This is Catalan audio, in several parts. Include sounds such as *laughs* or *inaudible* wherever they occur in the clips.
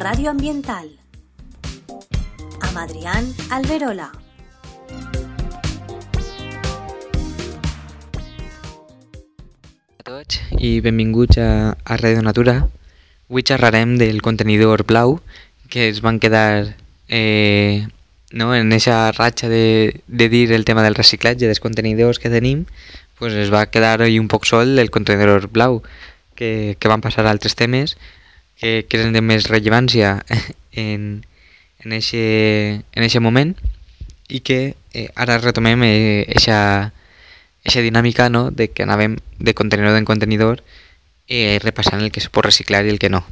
Radio Ambiental. Amb Adrián Alberola. a tots i benvinguts a, a Radio Natura. Avui xerrarem del contenidor blau que es van quedar eh, no, en aquesta ratxa de, de dir el tema del reciclatge dels contenidors que tenim pues es va quedar un poc sol el contenidor blau que, que van passar a altres temes que, que eren de més rellevància *laughs* en, en, eixe, en eixe moment i que eh, ara retomem eh, dinàmica no? de que anàvem de contenidor en contenidor eh, repassant el que es pot reciclar i el que no.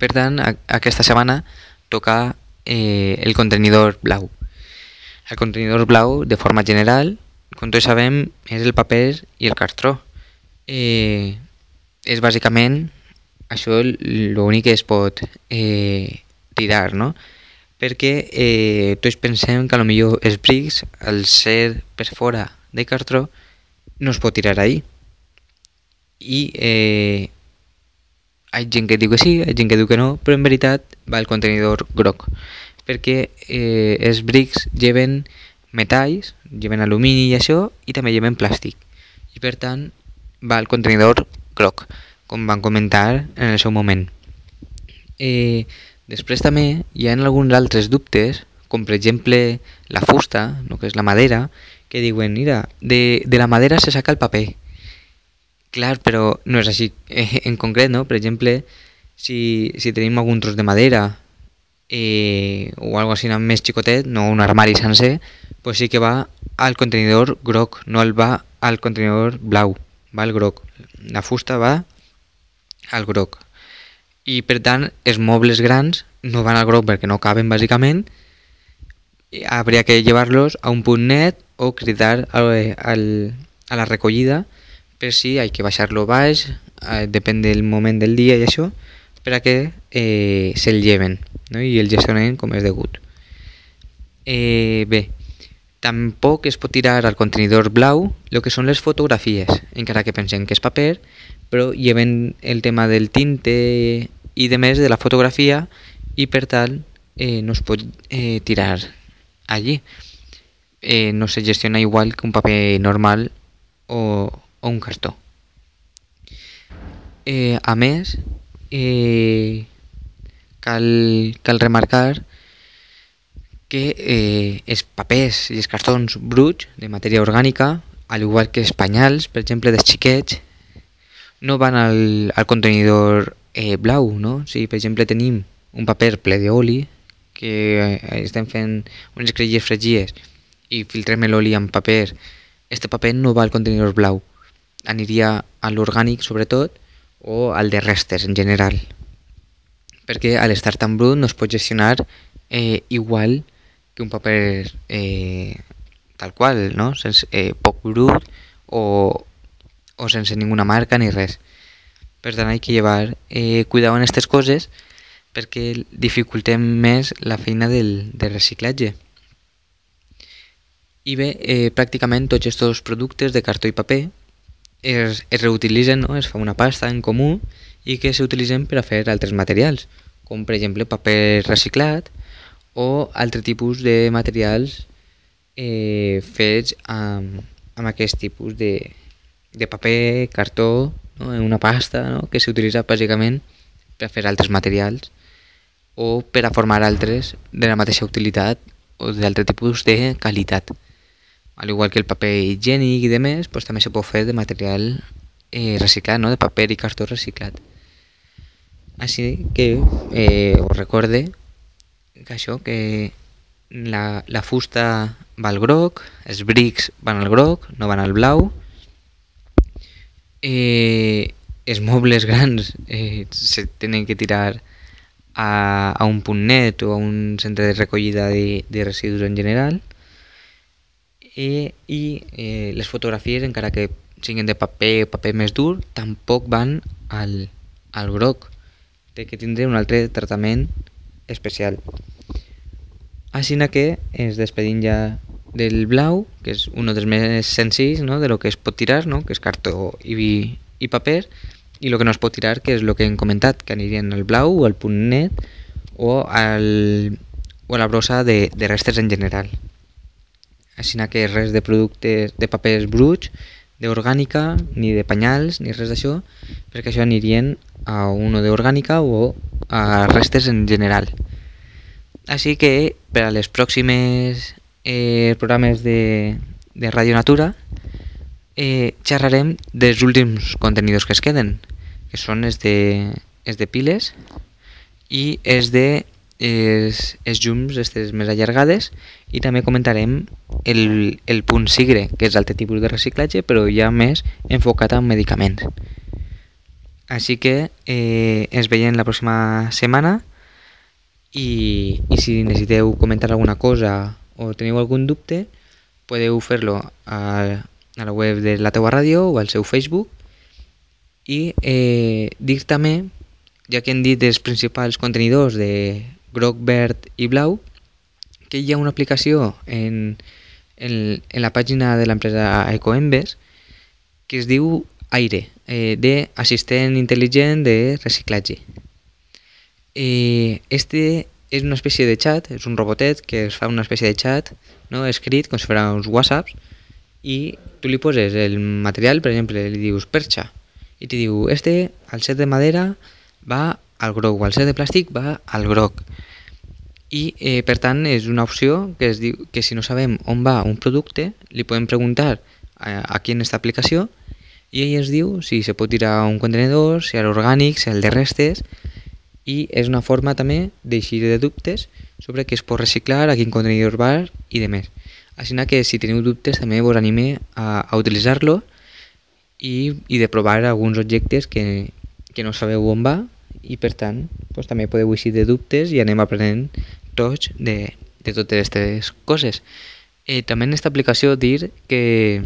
Per tant, a, aquesta setmana toca eh, el contenidor blau. El contenidor blau, de forma general, com tots sabem, és el paper i el cartró. Eh, és bàsicament això l'únic que es pot eh, tirar, no? Perquè eh, tots pensem que millor els brics, al ser per fora de cartró, no es pot tirar ahí. I eh, hi ha gent que diu que sí, hi ha gent que diu que no, però en veritat va al contenidor groc, perquè eh, els brics lleven metalls, lleven alumini i això, i també lleven plàstic. I per tant va al contenidor groc, com van comentar en el seu moment. Eh, després també hi ha alguns altres dubtes, com per exemple la fusta, no, que és la madera, que diuen, mira, de, de la madera se saca el paper. Clar, però no és així eh, en concret, no? Per exemple, si, si tenim algun tros de madera eh, o algo així més xicotet, no un armari sencer, pues sí que va al contenidor groc, no el va al contenidor blau, va al groc. La fusta va al groc. I per tant, els mobles grans no van al groc perquè no caben bàsicament, habría que llevarlos a un punt net o cridar al, al, a la recollida per si hay que baixar-lo baix, eh, depèn del moment del dia i això, per a que eh, se'l lleven no? i el gestionen com és degut. Eh, bé, tampoc es pot tirar al contenidor blau el que són les fotografies, encara que pensem que és paper, però lleven el tema del tinte i de més de la fotografia i per tant eh, no es pot eh, tirar allí. Eh, no se gestiona igual que un paper normal o, o un cartó. Eh, a més, eh, cal, cal remarcar que eh, els papers i els cartons bruts de matèria orgànica, al igual que els penyals, per exemple, dels xiquets, no van al, al contenidor eh, blau, no? Si, per exemple, tenim un paper ple d'oli, que eh, estem fent unes crelles fregies i filtrem l'oli amb paper, este paper no va al contenidor blau, aniria a l'orgànic sobretot o al de restes en general perquè a l'estar tan brut no es pot gestionar eh, igual que un paper eh, tal qual, no? sense, eh, poc brut o, o sense ninguna marca ni res. Per tant, hay que llevar eh, cuidado en aquestes coses perquè dificultem més la feina del, del reciclatge. I bé, eh, pràcticament tots aquests productes de cartó i paper es, es reutilitzen, no? es fa una pasta en comú i que s'utilitzen per a fer altres materials, com per exemple paper reciclat o altre tipus de materials eh, fets amb, amb aquest tipus de, de paper, cartó, no? una pasta no? que s'utilitza bàsicament per fer altres materials o per a formar altres de la mateixa utilitat o d'altre tipus de qualitat. Al igual que el paper higiènic i demés, pues, també se pot fer de material eh, reciclat, no? de paper i cartó reciclat. Així que eh, us recorde que això, que la, la fusta va al groc, els brics van al groc, no van al blau, eh, els mobles grans eh, se tenen que tirar a, a un punt net o a un centre de recollida de, de residus en general. I, i eh, les fotografies encara que siguin de paper o paper més dur tampoc van al, al groc té que tindre un altre tractament especial. Així que ens despedim ja del blau, que és un dels més senzills no? de lo que es pot tirar, no? que és cartó i, i paper, i el que no es pot tirar, que és el que hem comentat, que anirien al blau o al punt net o, al, o a la brossa de, de restes en general. Així que res de productes de papers bruts, d'orgànica, ni de penyals, ni res d'això, perquè això anirien a uno d'orgànica o a restes en general. Així que per a les pròximes eh, programes de, de Radio Natura eh, xerrarem dels últims contenidors que es queden, que són els de, els de piles i els de els, els llums estes més allargades i també comentarem el, el punt sigre, que és l'altre tipus de reciclatge, però ja més enfocat en medicaments. Així que eh, ens veiem la pròxima setmana i, i si necessiteu comentar alguna cosa o teniu algun dubte, podeu fer-lo a, a la web de la teua ràdio o al seu Facebook i eh, dir també, ja que hem dit els principals contenidors de groc, verd i blau, que hi ha una aplicació en, en, en la pàgina de l'empresa Ecoembes que es diu Aire, eh, d'assistent intel·ligent de reciclatge. Eh, este és una espècie de chat, és un robotet que es fa una espècie de chat no, escrit com si fos uns whatsapps i tu li poses el material, per exemple, li dius perxa i te diu, este al set de madera va al groc o al set de plàstic va al groc i eh, per tant és una opció que es diu que si no sabem on va un producte li podem preguntar a, aquí en aquesta aplicació i ell ens diu si se pot tirar un contenedor, si és orgànic, si el de restes i és una forma també d'eixir de dubtes sobre què es pot reciclar, a quin contenidor va i de més. Així que si teniu dubtes també vos anime a, a utilitzar-lo i, i de provar alguns objectes que, que no sabeu on va i per tant pues, també podeu eixir de dubtes i anem aprenent tots de, de totes aquestes coses. Eh, també en aquesta aplicació dir que,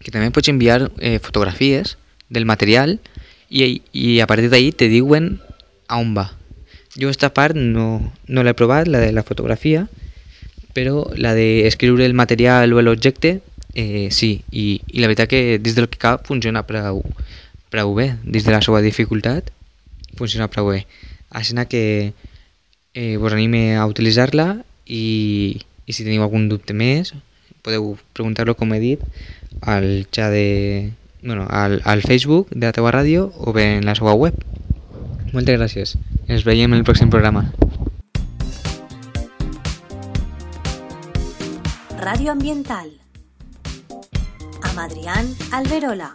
que també pots enviar eh, fotografies del material i, i a partir d'ahir te diuen a on va. Jo aquesta part no, no l'he provat, la de la fotografia, però la d'escriure el material o l'objecte eh, sí, I, i la veritat que des del que cap funciona prou, prou bé, des de la seva dificultat funciona prou bé. Així que eh, vos anime a utilitzar-la i, i si teniu algun dubte més podeu preguntar-lo, com he dit, al xat de... Bueno, al, al Facebook de la teva ràdio o bé en la seva web. Moltes gràcies. Ens veiem en el pròxim programa. Radio Ambiental. Amb Adrián Alberola.